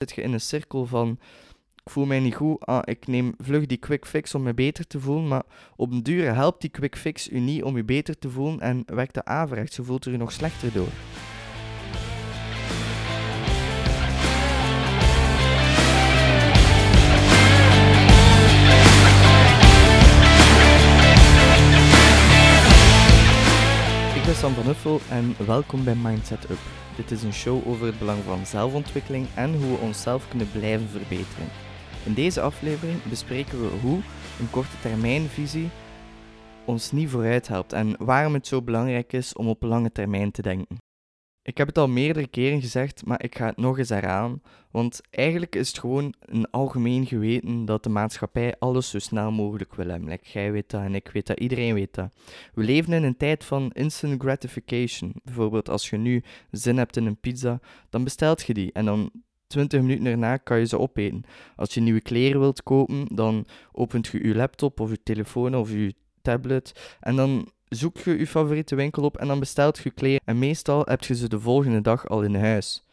zit je in een cirkel van ik voel mij niet goed, ah, ik neem vlug die quick fix om me beter te voelen, maar op een duur helpt die quick fix u niet om je beter te voelen en werkt de averechts, je voelt er u nog slechter door. Sam van Uffel en welkom bij Mindset Up. Dit is een show over het belang van zelfontwikkeling en hoe we onszelf kunnen blijven verbeteren. In deze aflevering bespreken we hoe een korte termijnvisie ons niet vooruit helpt en waarom het zo belangrijk is om op lange termijn te denken. Ik heb het al meerdere keren gezegd, maar ik ga het nog eens herhalen, want eigenlijk is het gewoon een algemeen geweten dat de maatschappij alles zo snel mogelijk wil hebben. Jij weet dat en ik weet dat, iedereen weet dat. We leven in een tijd van instant gratification. Bijvoorbeeld als je nu zin hebt in een pizza, dan bestelt je die en dan 20 minuten daarna kan je ze opeten. Als je nieuwe kleren wilt kopen, dan opent je je laptop of je telefoon of je tablet en dan zoek je je favoriete winkel op en dan bestelt je kleren. En meestal heb je ze de volgende dag al in huis.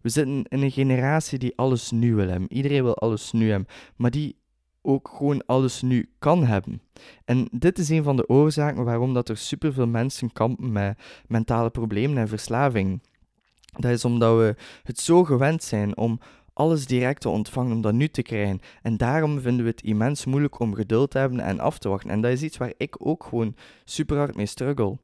We zitten in een generatie die alles nu wil hebben. Iedereen wil alles nu hebben, maar die ook gewoon alles nu kan hebben. En dit is een van de oorzaken waarom dat er superveel mensen kampen met mentale problemen en verslaving. Dat is omdat we het zo gewend zijn om alles direct te ontvangen, om dat nu te krijgen. En daarom vinden we het immens moeilijk om geduld te hebben en af te wachten. En dat is iets waar ik ook gewoon super hard mee struggle.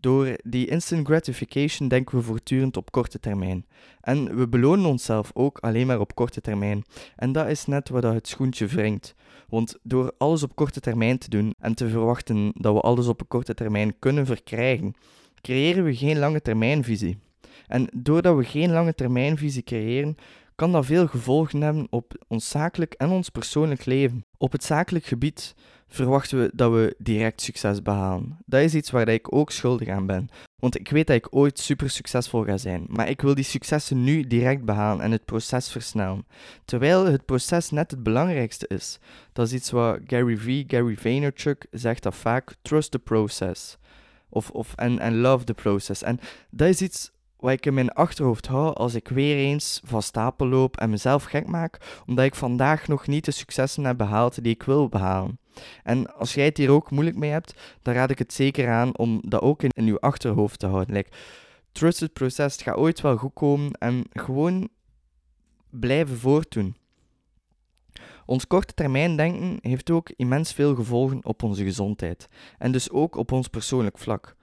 Door die instant gratification denken we voortdurend op korte termijn. En we belonen onszelf ook alleen maar op korte termijn. En dat is net waar het schoentje wringt. Want door alles op korte termijn te doen en te verwachten dat we alles op een korte termijn kunnen verkrijgen, creëren we geen lange termijnvisie. En doordat we geen lange termijnvisie creëren, kan dat veel gevolgen hebben op ons zakelijk en ons persoonlijk leven. Op het zakelijk gebied verwachten we dat we direct succes behalen. Dat is iets waar ik ook schuldig aan ben. Want ik weet dat ik ooit super succesvol ga zijn, maar ik wil die successen nu direct behalen en het proces versnellen. Terwijl het proces net het belangrijkste is. Dat is iets wat Gary V, Gary Vaynerchuk zegt dat vaak: trust the process. Of, of, en, en love the process. En dat is iets wat ik in mijn achterhoofd hou als ik weer eens van stapel loop en mezelf gek maak, omdat ik vandaag nog niet de successen heb behaald die ik wil behalen. En als jij het hier ook moeilijk mee hebt, dan raad ik het zeker aan om dat ook in, in je achterhoofd te houden. Like, trust het proces, het gaat ooit wel goed komen en gewoon blijven voortdoen. Ons korte termijn denken heeft ook immens veel gevolgen op onze gezondheid en dus ook op ons persoonlijk vlak.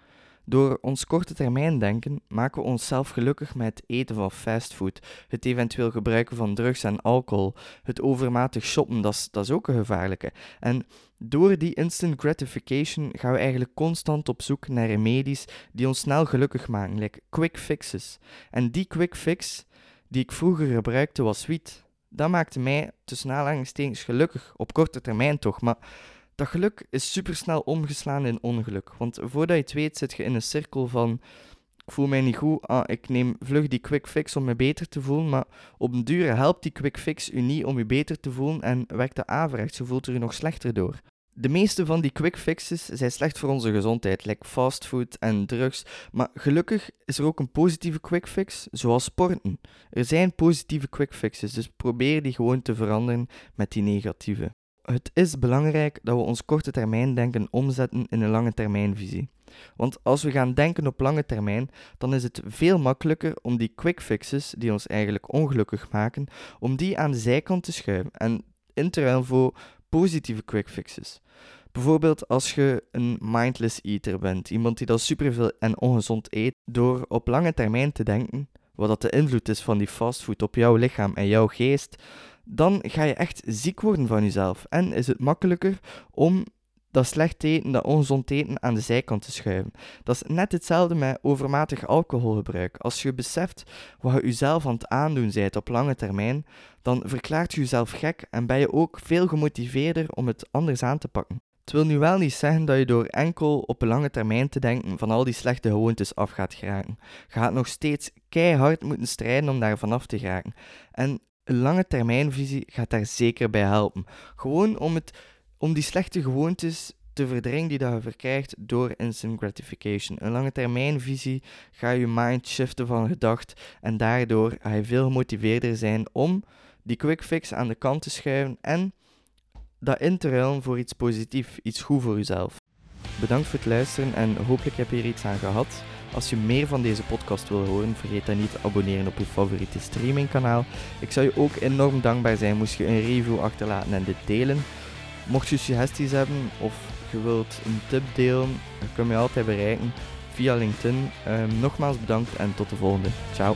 Door ons korte termijn denken maken we onszelf gelukkig met het eten van fastfood, het eventueel gebruiken van drugs en alcohol, het overmatig shoppen, dat is, ook een gevaarlijke. En door die instant gratification gaan we eigenlijk constant op zoek naar remedies die ons snel gelukkig maken, quick fixes. En die quick fix die ik vroeger gebruikte was wiet. Dat maakte mij tussen aanhalingstekens gelukkig, op korte termijn toch, maar dat geluk is supersnel omgeslaan in ongeluk. Want voordat je het weet, zit je in een cirkel van ik voel mij niet goed, ah, ik neem vlug die quick fix om me beter te voelen, maar op een duur helpt die quick fix u niet om je beter te voelen en werkt de averechts, je voelt er u nog slechter door. De meeste van die quick fixes zijn slecht voor onze gezondheid, like fastfood en drugs. Maar gelukkig is er ook een positieve quick fix, zoals sporten. Er zijn positieve quick fixes, dus probeer die gewoon te veranderen met die negatieve. Het is belangrijk dat we ons korte termijn denken omzetten in een lange termijnvisie. Want als we gaan denken op lange termijn, dan is het veel makkelijker om die quick fixes, die ons eigenlijk ongelukkig maken, om die aan de zijkant te schuiven en in te voor positieve quick fixes. Bijvoorbeeld als je een mindless eater bent, iemand die dan superveel en ongezond eet, door op lange termijn te denken, wat dat de invloed is van die fastfood op jouw lichaam en jouw geest, dan ga je echt ziek worden van jezelf. En is het makkelijker om dat slecht eten, dat ongezond eten aan de zijkant te schuiven. Dat is net hetzelfde met overmatig alcoholgebruik. Als je beseft wat je jezelf aan het aandoen bent op lange termijn, dan verklaart je jezelf gek en ben je ook veel gemotiveerder om het anders aan te pakken. Het wil nu wel niet zeggen dat je door enkel op een lange termijn te denken van al die slechte gewoontes af gaat geraken. Je gaat nog steeds keihard moeten strijden om daar vanaf te geraken. En lange termijnvisie gaat daar zeker bij helpen. Gewoon om, het, om die slechte gewoontes te verdringen die dat je verkrijgt door instant gratification. Een lange termijn visie ga je mind shiften van gedacht en daardoor ga je veel gemotiveerder zijn om die quick fix aan de kant te schuiven en dat in te ruilen voor iets positiefs, iets goed voor jezelf. Bedankt voor het luisteren en hopelijk heb je er iets aan gehad. Als je meer van deze podcast wil horen, vergeet dan niet te abonneren op je favoriete streamingkanaal. Ik zou je ook enorm dankbaar zijn moest je een review achterlaten en dit delen. Mocht je suggesties hebben of je wilt een tip delen, dan kun je altijd bereiken via LinkedIn. Um, nogmaals bedankt en tot de volgende. Ciao.